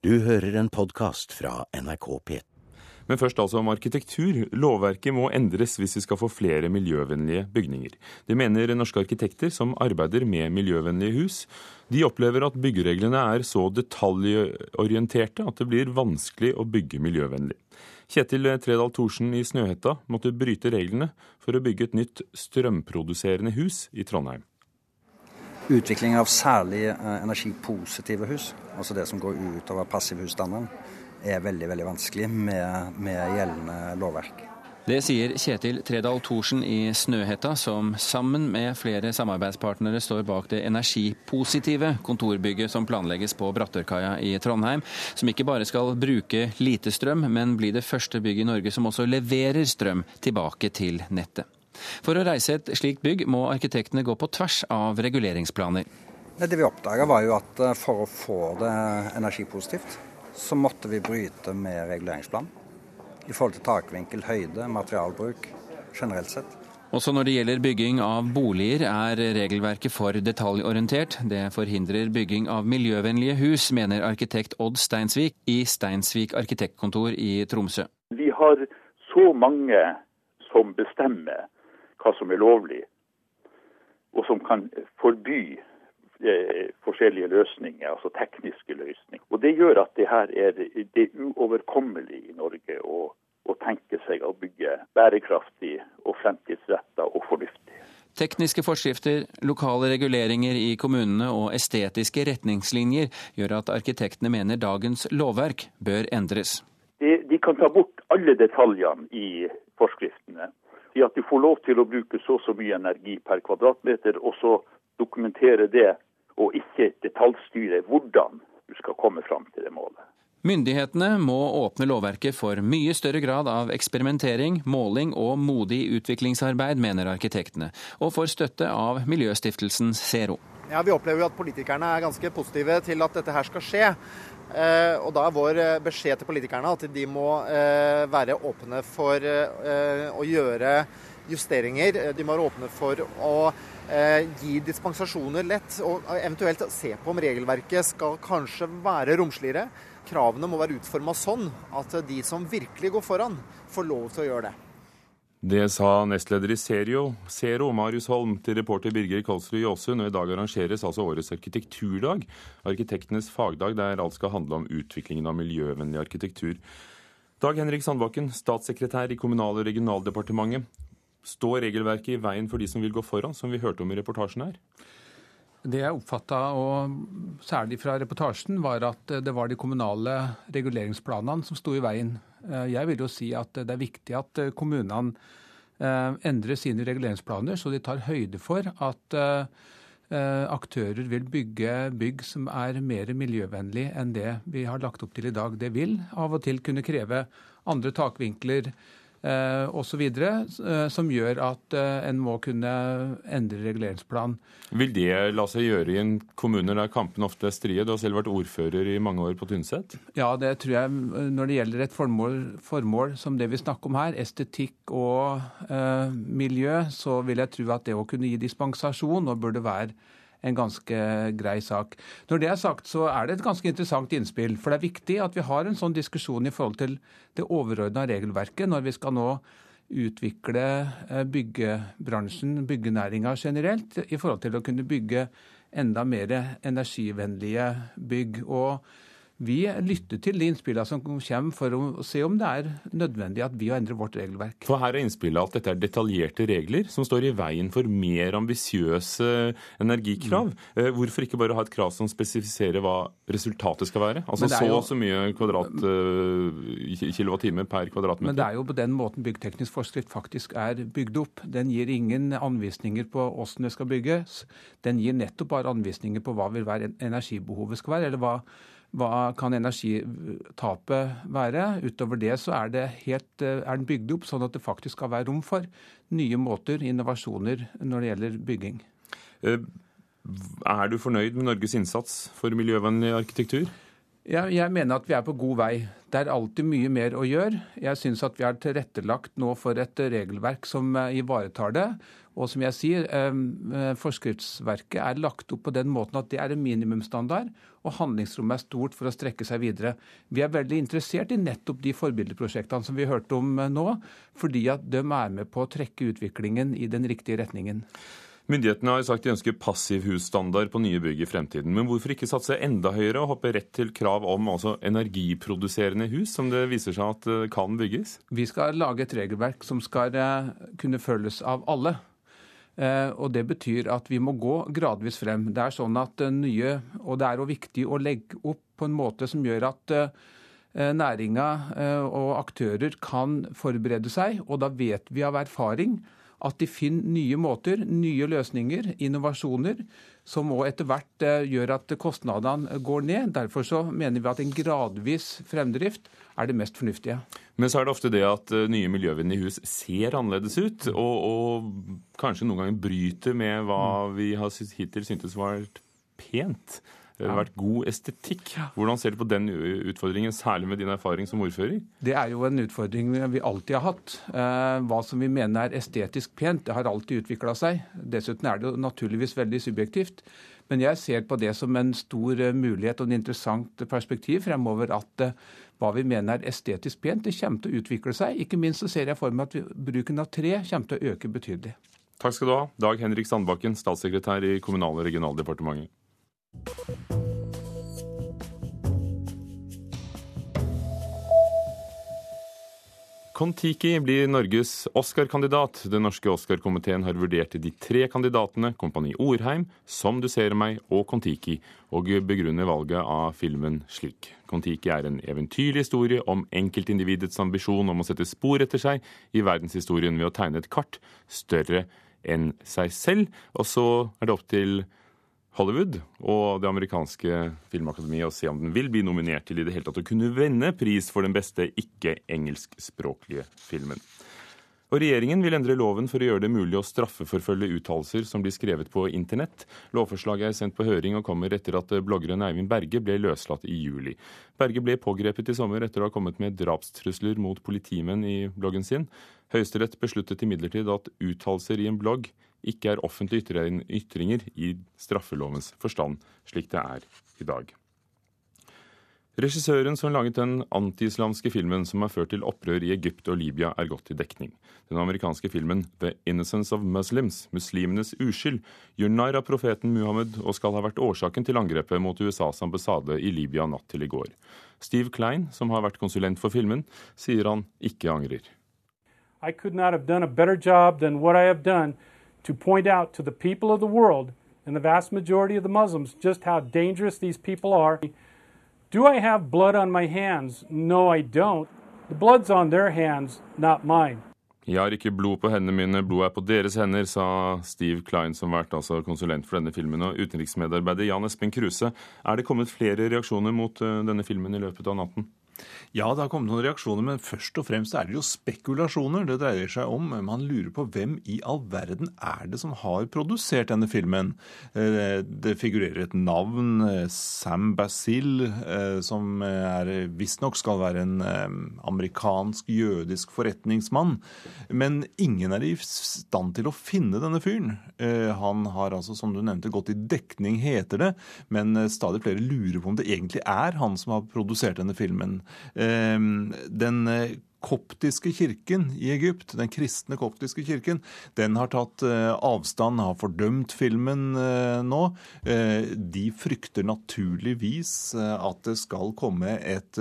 Du hører en podkast fra NRK P. Men først altså om arkitektur. Lovverket må endres hvis vi skal få flere miljøvennlige bygninger. Det mener norske arkitekter som arbeider med miljøvennlige hus. De opplever at byggereglene er så detaljorienterte at det blir vanskelig å bygge miljøvennlig. Kjetil Tredal Thorsen i Snøhetta måtte bryte reglene for å bygge et nytt strømproduserende hus i Trondheim. Utvikling av særlig eh, energipositive hus, altså det som går utover passivhusstandarden, er veldig veldig vanskelig med, med gjeldende lovverk. Det sier Kjetil Tredal Thorsen i Snøhetta, som sammen med flere samarbeidspartnere står bak det energipositive kontorbygget som planlegges på Brattørkaia i Trondheim, som ikke bare skal bruke lite strøm, men bli det første bygget i Norge som også leverer strøm tilbake til nettet. For å reise et slikt bygg må arkitektene gå på tvers av reguleringsplaner. Det vi oppdaga var jo at eh, for å få det energipositivt, så måtte vi bryte med reguleringsplanen. I forhold til takvinkel, høyde, materialbruk generelt sett. Også når det gjelder bygging av boliger er regelverket for detaljorientert. Det forhindrer bygging av miljøvennlige hus, mener arkitekt Odd Steinsvik i Steinsvik arkitektkontor i Tromsø. Vi har så mange som bestemmer hva som er lovlig, og som kan forby eh, forskjellige løsninger, altså tekniske løsninger. Og Det gjør at det her er, det er uoverkommelig i Norge å, å tenke seg å bygge bærekraftig og fremtidsretta og fornuftig. Tekniske forskrifter, lokale reguleringer i kommunene og estetiske retningslinjer gjør at arkitektene mener dagens lovverk bør endres. De, de kan ta bort alle detaljene i forskriftene. Si at du får lov til å bruke så og så mye energi per kvadratmeter, og så dokumentere det, og ikke detaljstyre hvordan du skal komme fram til det målet. Myndighetene må åpne lovverket for mye større grad av eksperimentering, måling og modig utviklingsarbeid, mener arkitektene, og får støtte av miljøstiftelsen Zero. Ja, Vi opplever jo at politikerne er ganske positive til at dette her skal skje. Eh, og Da er vår eh, beskjed til politikerne at de må eh, være åpne for å gjøre justeringer. De må være åpne for å gi dispensasjoner lett, og eventuelt se på om regelverket skal kanskje være romsligere. Kravene må være utforma sånn at de som virkelig går foran, får lov til å gjøre det. Det sa nestleder i Serio, Zero, Marius Holm, til reporter Birger Kolsrud Jåsund. Og i dag arrangeres altså årets arkitekturdag, arkitektenes fagdag, der alt skal handle om utviklingen av miljøvennlig arkitektur. Dag Henrik Sandbakken, statssekretær i Kommunal- og regionaldepartementet. Står regelverket i veien for de som vil gå foran, som vi hørte om i reportasjen her? Det jeg oppfatta, særlig fra reportasjen, var at det var de kommunale reguleringsplanene som sto i veien Eh, jeg vil jo si at det er viktig at eh, kommunene eh, endrer sine reguleringsplaner, så de tar høyde for at aktører vil bygge bygg som er mer miljøvennlig enn det vi har lagt opp til i dag. Det vil av og til kunne kreve andre takvinkler, eh, osv. Eh, som gjør at eh, en må kunne endre reguleringsplan. Vil det la seg gjøre i en kommune der kampene ofte er strie? Du har selv vært ordfører i mange år på Tynset? Ja, det tror jeg når det gjelder et formål, formål som det vi snakker om her, estetikk og eh, miljø, så vil jeg tro at det å kunne gi dispensasjon nå burde være en ganske grei sak. Når det er sagt, så er det et ganske interessant innspill. For det er viktig at vi har en sånn diskusjon i forhold til det overordna regelverket når vi skal nå utvikle eh, byggebransjen, byggenæringa generelt, i forhold til å kunne bygge enda mer energivennlige bygg. Og vi lytter til de innspillene som kommer for å se om det er nødvendig at vi endrer vårt regelverk. For her er innspillet at dette er detaljerte regler som står i veien for mer ambisiøse energikrav. Mm. Hvorfor ikke bare ha et krav som spesifiserer hva resultatet skal være? Altså så og så mye kvadrat, uh, kilowattime per kvadratmeter. Men det er jo på den måten byggteknisk forskrift faktisk er bygd opp. Den gir ingen anvisninger på hvordan det skal bygges. Den gir nettopp bare anvisninger på hva vil være energibehovet skal være, eller hva hva kan energitapet være? Utover det så er, det helt, er den bygd opp sånn at det faktisk skal være rom for nye måter, innovasjoner, når det gjelder bygging. Eh, er du fornøyd med Norges innsats for miljøvennlig arkitektur? Ja, jeg mener at vi er på god vei. Det er alltid mye mer å gjøre. Jeg syns at vi er tilrettelagt nå for et regelverk som eh, ivaretar det. Og som jeg sier, eh, forskriftsverket er lagt opp på den måten at det er en minimumsstandard, og handlingsrommet er stort for å strekke seg videre. Vi er veldig interessert i nettopp de forbildeprosjektene som vi hørte om nå, fordi at de er med på å trekke utviklingen i den riktige retningen. Myndighetene har sagt de ønsker passivhusstandard på nye bygg i fremtiden. Men hvorfor ikke satse enda høyere og hoppe rett til krav om altså energiproduserende hus, som det viser seg at eh, kan bygges? Vi skal lage et regelverk som skal eh, kunne følges av alle. Eh, og Det betyr at vi må gå gradvis frem. Det er sånn at nye, og det er jo viktig å legge opp på en måte som gjør at næringa og aktører kan forberede seg. Og da vet vi av erfaring at de finner nye måter, nye løsninger, innovasjoner, som òg etter hvert eh, gjør at kostnadene går ned. Derfor så mener vi at en gradvis fremdrift er det mest fornuftige. Men så er det ofte det at eh, nye miljøvennlige hus ser annerledes ut, og, og kanskje noen ganger bryter med hva vi har hittil syntes var pent. Det har vært god estetikk. Hvordan ser du på den utfordringen, særlig med din erfaring som ordfører? Det er jo en utfordring vi alltid har hatt. Eh, hva som vi mener er estetisk pent, det har alltid utvikla seg. Dessuten er det jo naturligvis veldig subjektivt. Men jeg ser på det som en stor eh, mulighet og en interessant perspektiv fremover at eh, hva vi mener er estetisk pent, det kommer til å utvikle seg. Ikke minst så ser jeg for meg at bruken av tre kommer til å øke betydelig. Takk skal du ha, Dag Henrik Sandbakken, statssekretær i Kommunal- og regionaldepartementet. Kon-Tiki blir Norges Oscar-kandidat. Den norske Oscar-komiteen har vurdert de tre kandidatene, Kompani Orheim, Som du ser meg og Kon-Tiki, og begrunner valget av filmen slik. Kon-Tiki er en eventyrlig historie om enkeltindividets ambisjon om å sette spor etter seg i verdenshistorien ved å tegne et kart større enn seg selv. Og så er det opp til Hollywood og det amerikanske filmakademiet og se om den vil bli nominert til i det hele tatt å kunne vende pris for den beste ikke-engelskspråklige filmen. Og Regjeringen vil endre loven for å gjøre det mulig å straffeforfølge uttalelser som blir skrevet på internett. Lovforslaget er sendt på høring og kommer etter at bloggeren Eivind Berge ble løslatt i juli. Berge ble pågrepet i sommer etter å ha kommet med drapstrusler mot politimenn i bloggen sin. Høyesterett besluttet imidlertid at uttalelser i en blogg ikke er offentlige ytringer i straffelovens forstand, slik det er i dag. Regissøren som laget den antiislamske filmen som har ført til opprør i Egypt og Libya, er gått i dekning. Den amerikanske filmen The Innocence of Muslims, muslimenes uskyld, gjør narr av profeten Muhammed og skal ha vært årsaken til angrepet mot USAs ambassade i Libya natt til i går. Steve Klein, som har vært konsulent for filmen, sier han ikke angrer. I could not have done a better job than what I have done to point out to the people of the world and the vast majority of the Muslims just how dangerous these people are. Do I have blood on my hands? No, I don't. The blood's on their hands, not mine. Jeg har ikke blod på hendene mine, blodet er på deres hender, sa Steve Klein, som vært altså konsulent for denne filmen. Og utenriksmedarbeider Jan Espen Kruse, er det kommet flere reaksjoner mot eh, denne filmen i løpet av natten? Ja, det har kommet noen reaksjoner, men først og fremst er det jo spekulasjoner det dreier seg om. Man lurer på hvem i all verden er det som har produsert denne filmen. Eh, det figurerer et navn, eh, Sam Basil, eh, som visstnok skal være en amerikansk-jødisk forretningsmann. Men ingen er i stand til å finne denne fyren. Han har altså, som du nevnte, gått i dekning, heter det, men stadig flere lurer på om det egentlig er han som har produsert denne filmen. Ehm, den eh, koptiske kirken i Egypt, den kristne koptiske kirken, den har tatt eh, avstand, har fordømt filmen eh, nå. De frykter naturligvis at det skal komme, et,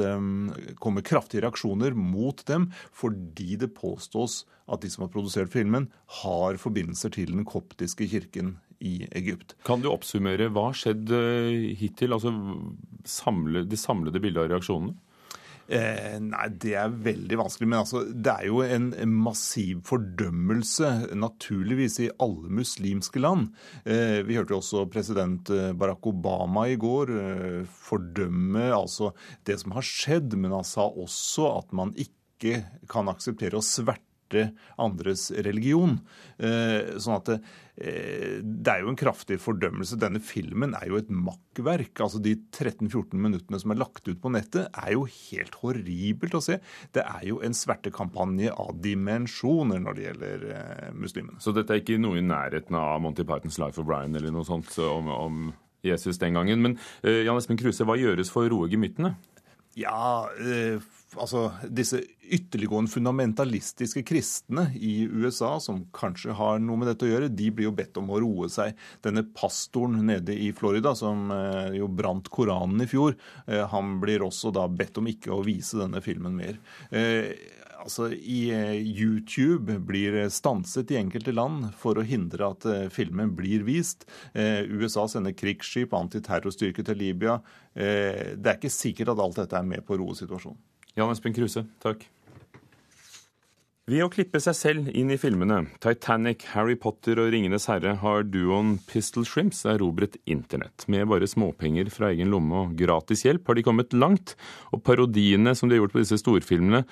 komme kraftige reaksjoner mot dem, fordi det påstås at de som har produsert filmen, har forbindelser til den koptiske kirken i Egypt. Kan du oppsummere hva har skjedd hittil? Altså samle, det samlede bildet av reaksjonene? Eh, nei, det er veldig vanskelig. Men altså, det er jo en massiv fordømmelse, naturligvis, i alle muslimske land. Eh, vi hørte jo også president eh, Barack Obama i går eh, fordømme altså det som har skjedd, men han sa også at man ikke kan akseptere å sverte andres religion. Eh, sånn at det, eh, det er jo en kraftig fordømmelse. Denne filmen er jo et makkverk. Altså De 13-14 minuttene som er lagt ut på nettet, er jo helt horribelt å se. Det er jo en svertekampanje av dimensjoner når det gjelder eh, muslimene. Så dette er ikke noe i nærheten av Monty Pythons Life of Brian eller noe sånt om, om Jesus den gangen. Men uh, Jan Espen Kruse, hva gjøres for å roe gemyttene? Ja, eh, altså disse ytterliggående fundamentalistiske kristne i USA, som kanskje har noe med dette å gjøre, de blir jo bedt om å roe seg. Denne pastoren nede i Florida, som eh, jo brant Koranen i fjor, eh, han blir også da bedt om ikke å vise denne filmen mer. Eh, altså i YouTube blir stanset i enkelte land for å hindre at filmen blir vist. USA sender krigsskip, antiterrorstyrker til Libya. Det er ikke sikkert at alt dette er med på å roe situasjonen. Jan Espen Kruse, takk. Ved å klippe seg selv inn i filmene Titanic, Harry Potter og Ringenes herre har duoen Pistol Shrimps erobret internett. Med bare småpenger fra egen lomme og gratis hjelp har de kommet langt. Og parodiene som de har gjort på disse storfilmene,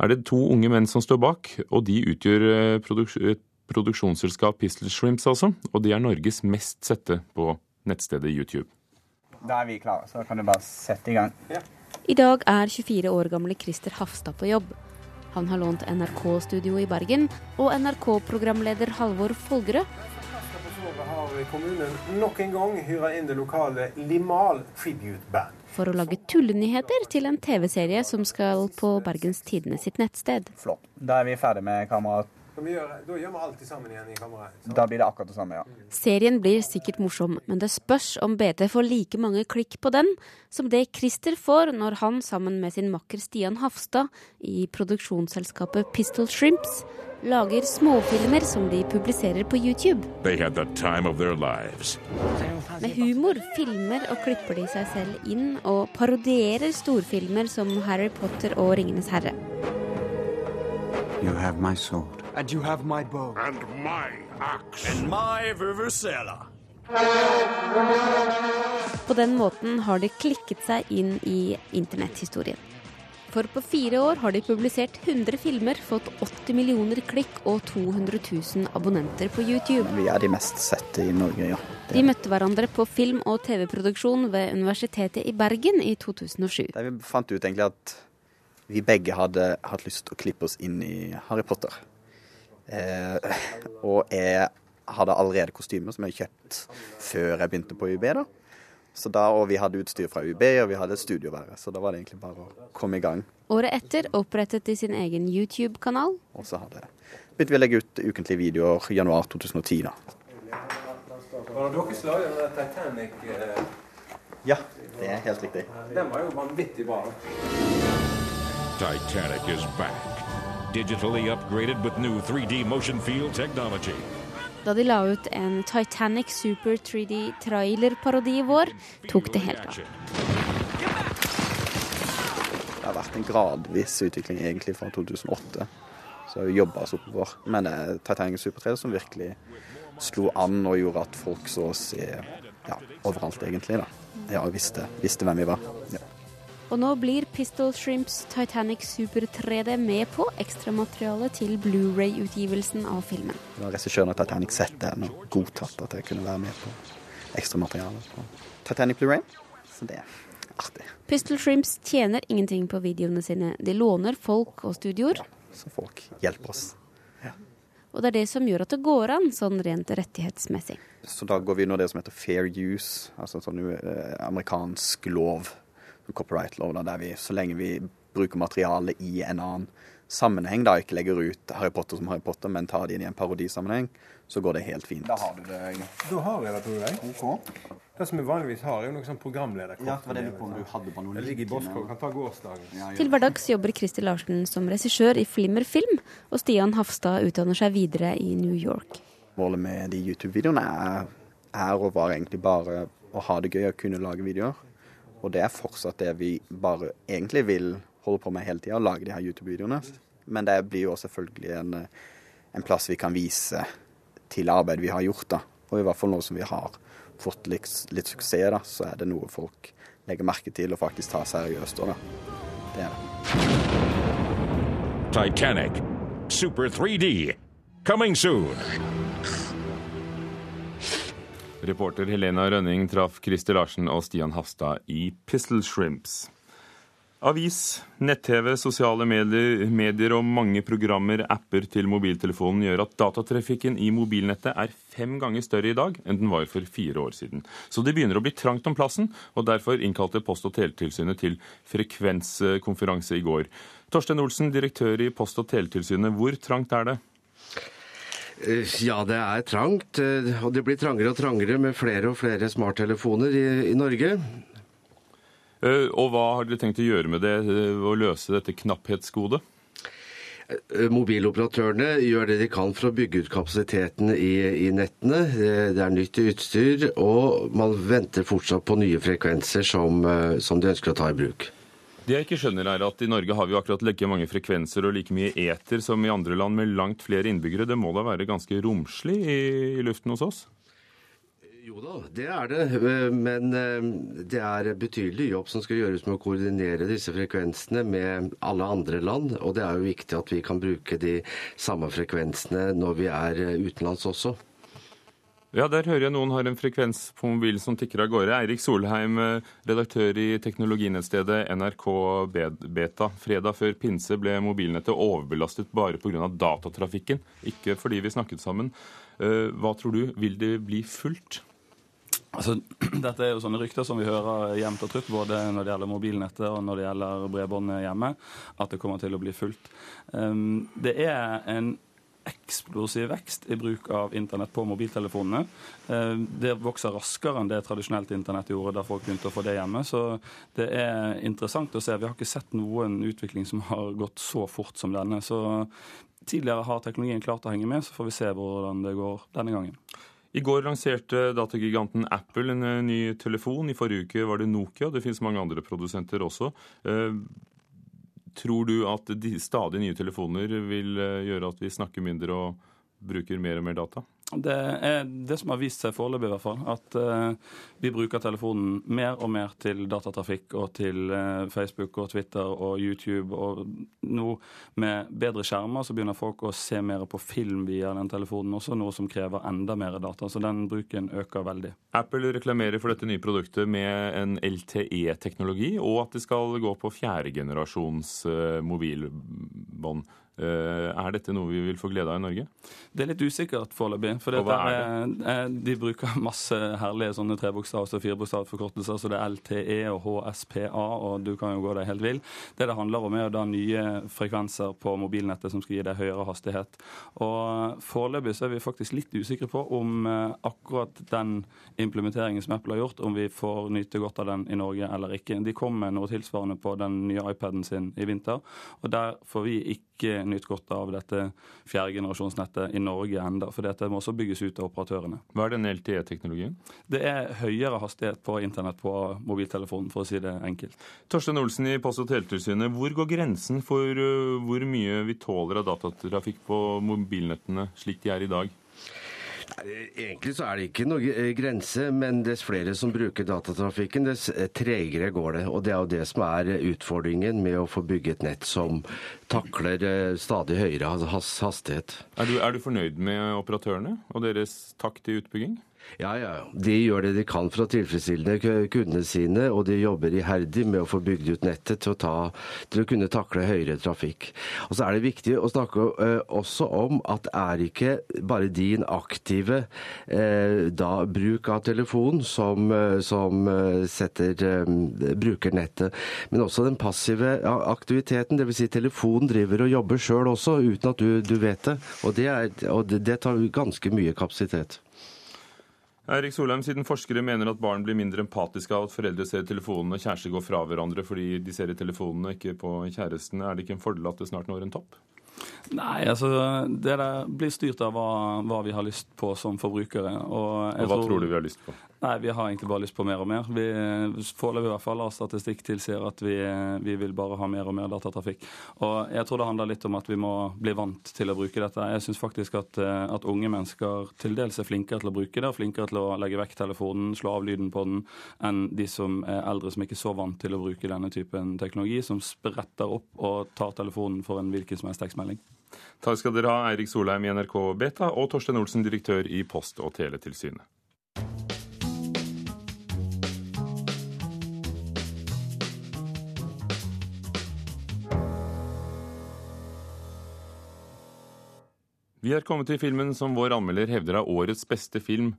er det to unge menn som står bak, og de utgjør eh, produks et produksjonsselskap Pistol Shrimps, altså. Og de er Norges mest sette på nettstedet YouTube. Da er vi klare, så kan du bare sette i gang. Ja. I dag er 24 år gamle Christer Hafstad på jobb. Han har lånt NRK-studio i Bergen, og NRK-programleder Halvor Folgerød for å lage tullenyheter til en TV-serie som skal på Bergens Tidende sitt nettsted. Flott. Da er vi ferdig med kameraet. Da gjør vi alt sammen igjen i kameraet. Da blir det akkurat det samme, ja. Serien blir sikkert morsom, men det spørs om BT får like mange klikk på den som det Christer får når han sammen med sin makker Stian Hafstad i produksjonsselskapet Pistol Shrimps lager småfilmer som de publiserer på YouTube. Med humor filmer og klipper de seg selv inn og parodierer storfilmer som Harry Potter og Ringenes herre. You have my sword. And you have my bow. And my axe. And my vuvuzela. På den måten har de klikket seg inn i internetthistorien. For på fire år har de publisert 100 filmer, fått 80 millioner klikk og 200 000 abonnenter på YouTube. Vi er de mest sette i Norge, ja. Det. De møtte hverandre på film- og TV-produksjon ved Universitetet i Bergen i 2007. Der vi fant ut egentlig at vi begge hadde hatt lyst til å klippe oss inn i Harry Potter. Eh, og jeg hadde allerede kostymer som jeg kjøpt før jeg begynte på UB. da. Så da, og vi hadde utstyr fra UB, og vi hadde studiovære. Så da var det egentlig bare å komme i gang. Året etter opprettet de sin egen YouTube-kanal. Og så hadde, begynte vi å legge ut ukentlige videoer i januar 2010, da. Var det dere som lagde Titanic? Eh... Ja, det er helt riktig. Den var jo vanvittig bra. Titanic is back. Digitally upgraded with new 3D motion field technology da de la ut en Titanic Super 3D-trailerparodi i vår, tok det helt av. Det har vært en gradvis utvikling egentlig fra 2008. Så vi jobba oss oppover. Men det er Titanic Super 3 som virkelig slo an og gjorde at folk så oss ja, overalt, egentlig. da. Ja, visste, visste hvem vi var. Ja. Og nå blir Pistol Shrimps Titanic Super 3D med på ekstramaterialet til Blu-ray-utgivelsen av filmen. Regissøren av Titanic sett den og godtatt at jeg kunne være med på ekstramaterialet på Titanic Blu-ray. Så det er artig. Pistol Shrimps tjener ingenting på videoene sine. De låner folk og studioer. Ja, så folk hjelper oss. Ja. Og det er det som gjør at det går an, sånn rent rettighetsmessig. Så da går vi under det som heter fair use, altså sånn uh, amerikansk lov copyright-lov, der vi så lenge vi bruker materiale i en annen sammenheng, da ikke legger ut Harry Potter som Harry Potter, men tar det inn i en parodisammenheng, så går det helt fint. Da har du det. Da har jeg det, tror jeg. Ok. Det som vi vanligvis har, er jo noe sånn programlederkort. Ja, det var det du, du hadde på noe Det ligger i Boskov. Kan ta gårsdagen. Ja, ja. Til hverdags jobber Kristi Larsen som regissør i Flimmer Film, og Stian Hafstad utdanner seg videre i New York. Målet med de YouTube-videoene er, er og var egentlig bare å ha det gøy og kunne lage videoer. Og det er fortsatt det vi bare egentlig vil holde på med hele tida, lage de her YouTube-videoene. Men det blir jo selvfølgelig en, en, plass vi kan vise til arbeidet vi har gjort, da. Og i hvert fall nå som vi har fått litt, litt suksess, da, så er det noe folk legger merke til og faktisk tar seriøst da. Det er det. Titanic Super 3D. Coming soon. Reporter Helena Rønning traff Christer Larsen og Stian Hafstad i Pistol Shrimps. Avis, nett-TV, sosiale medier, medier, og mange programmer, apper til mobiltelefonen gjør at datatrafikken i mobilnettet er fem ganger større i dag enn den var for fire år siden. Så det begynner å bli trangt om plassen, og derfor innkalte Post- og teletilsynet til frekvenskonferanse i går. Torstein Olsen, direktør i Post- og teletilsynet, hvor trangt er det? Eh, ja, det er trangt. eh, Og det blir trangere og trangere med flere og flere smarttelefoner i, i Norge. Eh, Og hva har dere tenkt å gjøre med det, å løse dette knapphetsgodet? Mobiloperatørene gjør det de kan for å bygge ut kapasiteten i, i nettene. Det er nytt utstyr, og man venter fortsatt på nye frekvenser som, som de ønsker å ta i bruk. Det jeg ikke skjønner er at I Norge har vi akkurat like mange frekvenser og like mye eter som i andre land med langt flere innbyggere. Det må da være ganske romslig i, i luften hos oss? Jo da, det er det. eh, Men eh, det er betydelig jobb som skal gjøres med å koordinere disse frekvensene med alle andre land. Og det er jo viktig at vi kan bruke de samme frekvensene når vi er eh, utenlands også. Ja, Der hører jeg noen har en frekvens på mobilen som tikker av gårde. Eirik Solheim, eh, redaktør i teknologinettstedet NRK Beta. Fredag før pinse ble mobilnettet overbelastet bare pga. datatrafikken, ikke fordi vi snakket sammen. Eh, Hva tror du, vil det bli fullt? Altså, dette er jo sånne rykter som vi hører jevnt og trutt, både når det gjelder mobilnettet og når det gjelder bredbåndet hjemme, at det kommer til å bli fullt. Um, det er en eksplosiv vekst i bruk av internett på mobiltelefonene. Um, det vokser raskere enn det tradisjonelt internett gjorde da folk begynte å få det hjemme. Så det er interessant å se. Vi har ikke sett noen utvikling som har gått så fort som denne. Så tidligere har teknologien klart å henge med, så får vi se hvordan det går denne gangen. I går lanserte datagiganten Apple en eh, ny telefon. I forrige uke var det Nokia. Det finnes mange andre produsenter også. Tror du at stadig nye telefoner vil eh, gjøre at vi snakker mindre og bruker mer og mer data? Det er det som har vist seg foreløpig, i hvert fall. At uh, vi bruker telefonen mer og mer til datatrafikk og til uh, Facebook og Twitter og YouTube. Og nå med bedre skjermer så begynner folk å se mer på film via den telefonen også, noe som krever enda mer data. Så den bruken øker veldig. Apple reklamerer for dette nye produktet med en LTE-teknologi, og at det skal gå på fjerdegenerasjons uh, mobilbånd. Eh, Er dette noe vi vil få glede av i Norge? Det er litt usikkert foreløpig. For det er eh, de bruker masse herlige sånne trebokstavs- og firebokstavsforkortelser, så det er LTE og HSPA, og du kan jo gå deg helt vill. Det det handler om, er å da nye frekvenser på mobilnettet som skal gi deg høyere hastighet. Og foreløpig så er vi faktisk litt usikre på om eh, akkurat den implementeringen som Apple har gjort, om vi får nyte godt av den i Norge eller ikke. De kom med noe tilsvarende på den nye iPaden sin i vinter, og der får vi ikke nytt godt av dette fjerdegenerasjonsnettet i Norge enda, for dette må også bygges ut av operatørene. Hva er den LTE-teknologien? Det er høyere hastighet på internett på mobiltelefonen, for å si det enkelt. Torstein Olsen i Post- og teletilsynet, hvor går grensen for uh, hvor mye vi tåler av datatrafikk på mobilnettene slik de er i dag? Egentlig så er det ikke noe eh, grense, men dess flere som bruker datatrafikken, dess eh, tregere går det. Og det er jo det som er eh, utfordringen med å få bygge et nett som takler stadig høyere hastighet. Er du, er du fornøyd med operatørene og deres takt i utbygging? Ja, ja. De gjør det de kan for å tilfredsstille kundene sine, og de jobber iherdig med å få bygd ut nettet til å, ta, til å kunne takle høyere trafikk. Og så er det viktig å snakke eh, også om at det er ikke bare din aktive eh, da, bruk av telefon som, eh, som eh, setter, eh, bruker nettet, men også den passive aktiviteten. Dvs. Si telefonen driver og jobber sjøl også, uten at du, du vet det. Og, det, er, og det, det tar ganske mye kapasitet. Erik Solheim, siden forskere mener at barn blir mindre empatiske av at foreldre ser telefonene og kjærester går fra hverandre fordi de ser i telefonene, ikke på kjærestene, er det ikke en fordel at det snart når en topp? Nei, altså det blir styrt av hva, hva vi har lyst på som forbrukere. Og, Og hva tror du vi har lyst på? Nei, Vi har egentlig bare lyst på mer og mer. Vi Foreløpig i hvert fall har statistikk tilsier at vi, vi vil bare ha mer og mer datatrafikk. Og Jeg tror det handler litt om at vi må bli vant til å bruke dette. Jeg syns faktisk at, eh, at unge mennesker til dels er flinkere til å bruke det, og flinkere til å legge vekk telefonen, slå av lyden på den, enn de som er eldre som ikke er så vant til å bruke denne typen teknologi, som spretter opp og tar telefonen for en hvilken som helst tekstmelding. Takk skal dere ha, Eirik Solheim i NRK Beta og Torstein Olsen, direktør i Post- og teletilsynet. Vi er kommet til filmen som vår anmelder hevder er årets beste film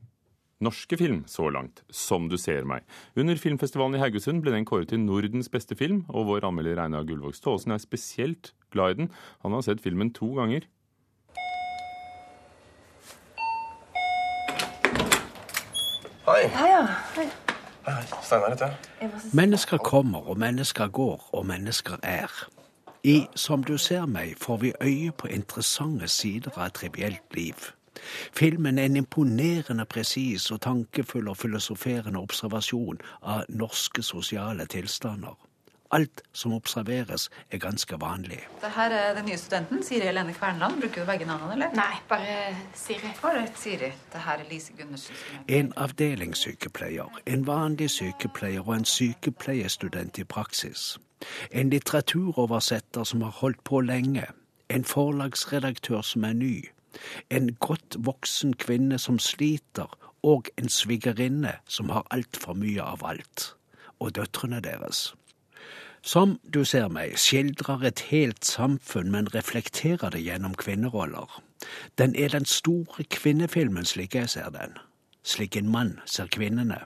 norske film så langt, 'Som du ser meg'. Under filmfestivalen i Haugesund ble den kåret til Nordens beste film, og vår anmelder Einar Gullvåg Staasen er spesielt glad i den. Han har sett filmen to ganger. Hei. Heia. Hei. Hei, Steinar heter jeg. Mennesker kommer, og mennesker går, og mennesker er. I Som du ser meg får vi øye på interessante sider av et trivielt liv. Filmen er en imponerende presis og tankefull og filosoferende observasjon av norske sosiale tilstander. Alt som observeres, er ganske vanlig. Det her er den nye studenten, Siri Helene Kverneland. Bruker du begge navnene, eller? Nei, bare Siri. Ålreit, Siri. Det her er Lise Gundersen. En avdelingssykepleier, en vanlig sykepleier og en sykepleiestudent i praksis. En litteraturoversetter som har holdt på lenge. En forlagsredaktør som er ny. En godt voksen kvinne som sliter, og en svigerinne som har altfor mye av alt. Og døtrene deres. Som du ser meg, skildrer et helt samfunn, men reflekterer det gjennom kvinneroller. Den er den store kvinnefilmen slik jeg ser den. Slik en mann ser kvinnene.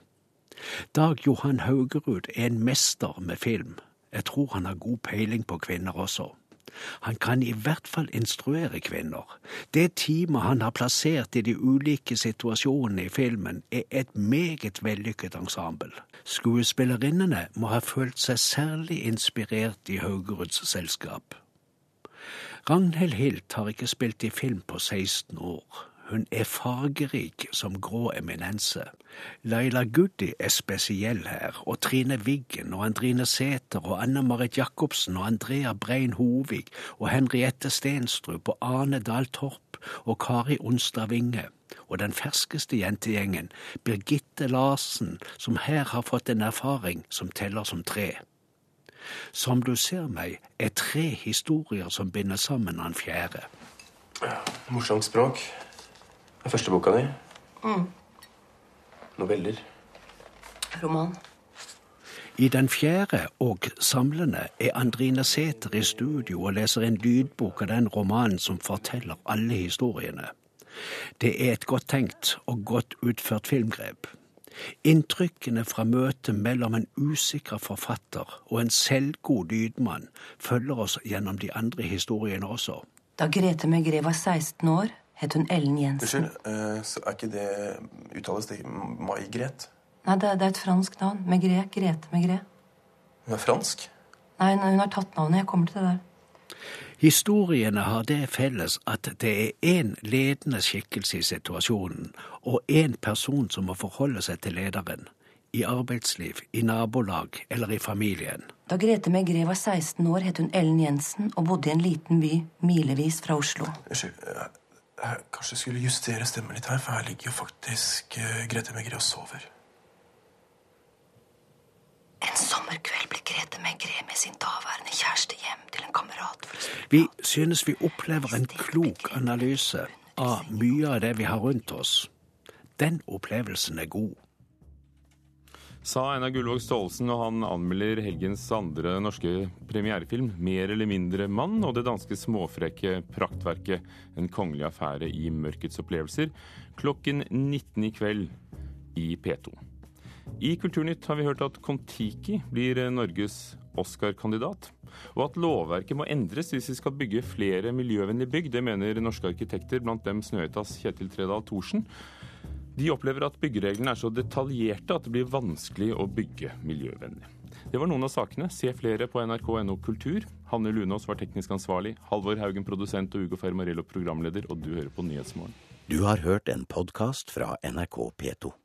Dag Johan Haugerud er en mester med film. Jeg tror han har god peiling på kvinner også. Han kan i hvert fall instruere kvinner. Det teamet han har plassert i de ulike situasjonene i filmen, er et meget vellykket ensemble. Skuespillerinnene må ha følt seg særlig inspirert i Haugeruds selskap. Ragnhild Hilt har ikke spilt i film på 16 år. Hun er fargerik som grå eminense. Laila Goody er spesiell her, og Trine Wiggen og Andrine Sæther og Anne Marit Jacobsen og Andrea Brein Hovig og Henriette Stenstrup og Arne Dahl Torp og Kari Onstad Winge. Og den ferskeste jentegjengen, Birgitte Larsen, som her har fått en erfaring som teller som tre. Som du ser meg, er tre historier som binder sammen han fjerde. Morsomt språk. Den første boka di. Mm. Noveller. Roman. I den fjerde og samlende er Andrine Sæther i studio og leser en lydbok av den romanen som forteller alle historiene. Det er et godt tenkt og godt utført filmgrep. Inntrykkene fra møtet mellom en usikker forfatter og en selvgod lydmann følger oss gjennom de andre historiene også. Da Grete Megre var 16 år, het hun Ellen Jensen. Unnskyld, eh, så er ikke det Uttales det Mai-Gret? Nei, det, det er et fransk navn. Megret. Grete Megret. Hun er fransk? Nei, hun har tatt navnet. Jeg kommer til det der. Historiene har det felles at det er én ledende skikkelse i situasjonen, og én person som må forholde seg til lederen. I arbeidsliv, i nabolag eller i familien. Da Grete Megret var 16 år, het hun Ellen Jensen og bodde i en liten by milevis fra Oslo. Unnskyld. Eh, Jeg kanskje skulle justere stemmen litt her, for her ligger jo faktisk eh, Grete Megre og sover. En sommerkveld ble Grete Megre med sin daværende kjæreste hjem til en kamerat. for å spille Vi synes vi opplever en klok analyse av mye av det vi har rundt oss. Den opplevelsen er god. Sa Einar Gullvåg Staalesen når han anmelder helgens andre norske premierefilm 'Mer eller mindre mann' og det danske småfrekke praktverket 'En kongelig affære i mørkets opplevelser' klokken 19 i kveld i P2. I Kulturnytt har vi hørt at Kon-Tiki blir Norges Oscar-kandidat, og at lovverket må endres hvis vi skal bygge flere miljøvennlige bygg. Det mener norske arkitekter, blant dem Snøhetas Kjetil Tredal Thorsen. De opplever at byggereglene er så detaljerte at det blir vanskelig å bygge miljøvennlig. Det var noen av sakene. Se flere på nrk.no kultur. Hanne Lunås var teknisk ansvarlig. Halvor Haugen produsent og Ugo Fermarello programleder. Og du hører på Nyhetsmorgen. Du har hørt en podkast fra NRK P2.